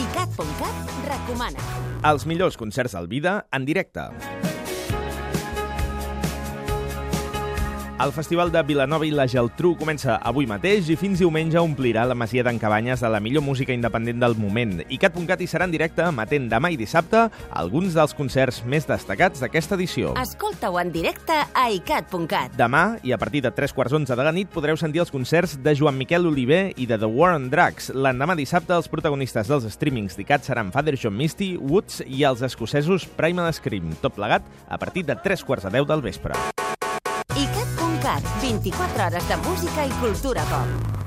ICAT.cat recomana. Els millors concerts al Vida en directe. El Festival de Vilanova i la Geltrú comença avui mateix i fins diumenge omplirà la Masia d'en Cabanyes de la millor música independent del moment. I Cat.cat hi serà en directe, matent demà i dissabte alguns dels concerts més destacats d'aquesta edició. Escolta-ho en directe a ICAT.cat. Demà, i a partir de 3 quarts 11 de la nit, podreu sentir els concerts de Joan Miquel Oliver i de The War on Drugs. L'endemà dissabte, els protagonistes dels streamings d'ICAT seran Father John Misty, Woods i els escocesos Primal Scream, tot plegat a partir de 3 quarts de 10 del vespre. ICAT.cat, 24 hores de música i cultura pop.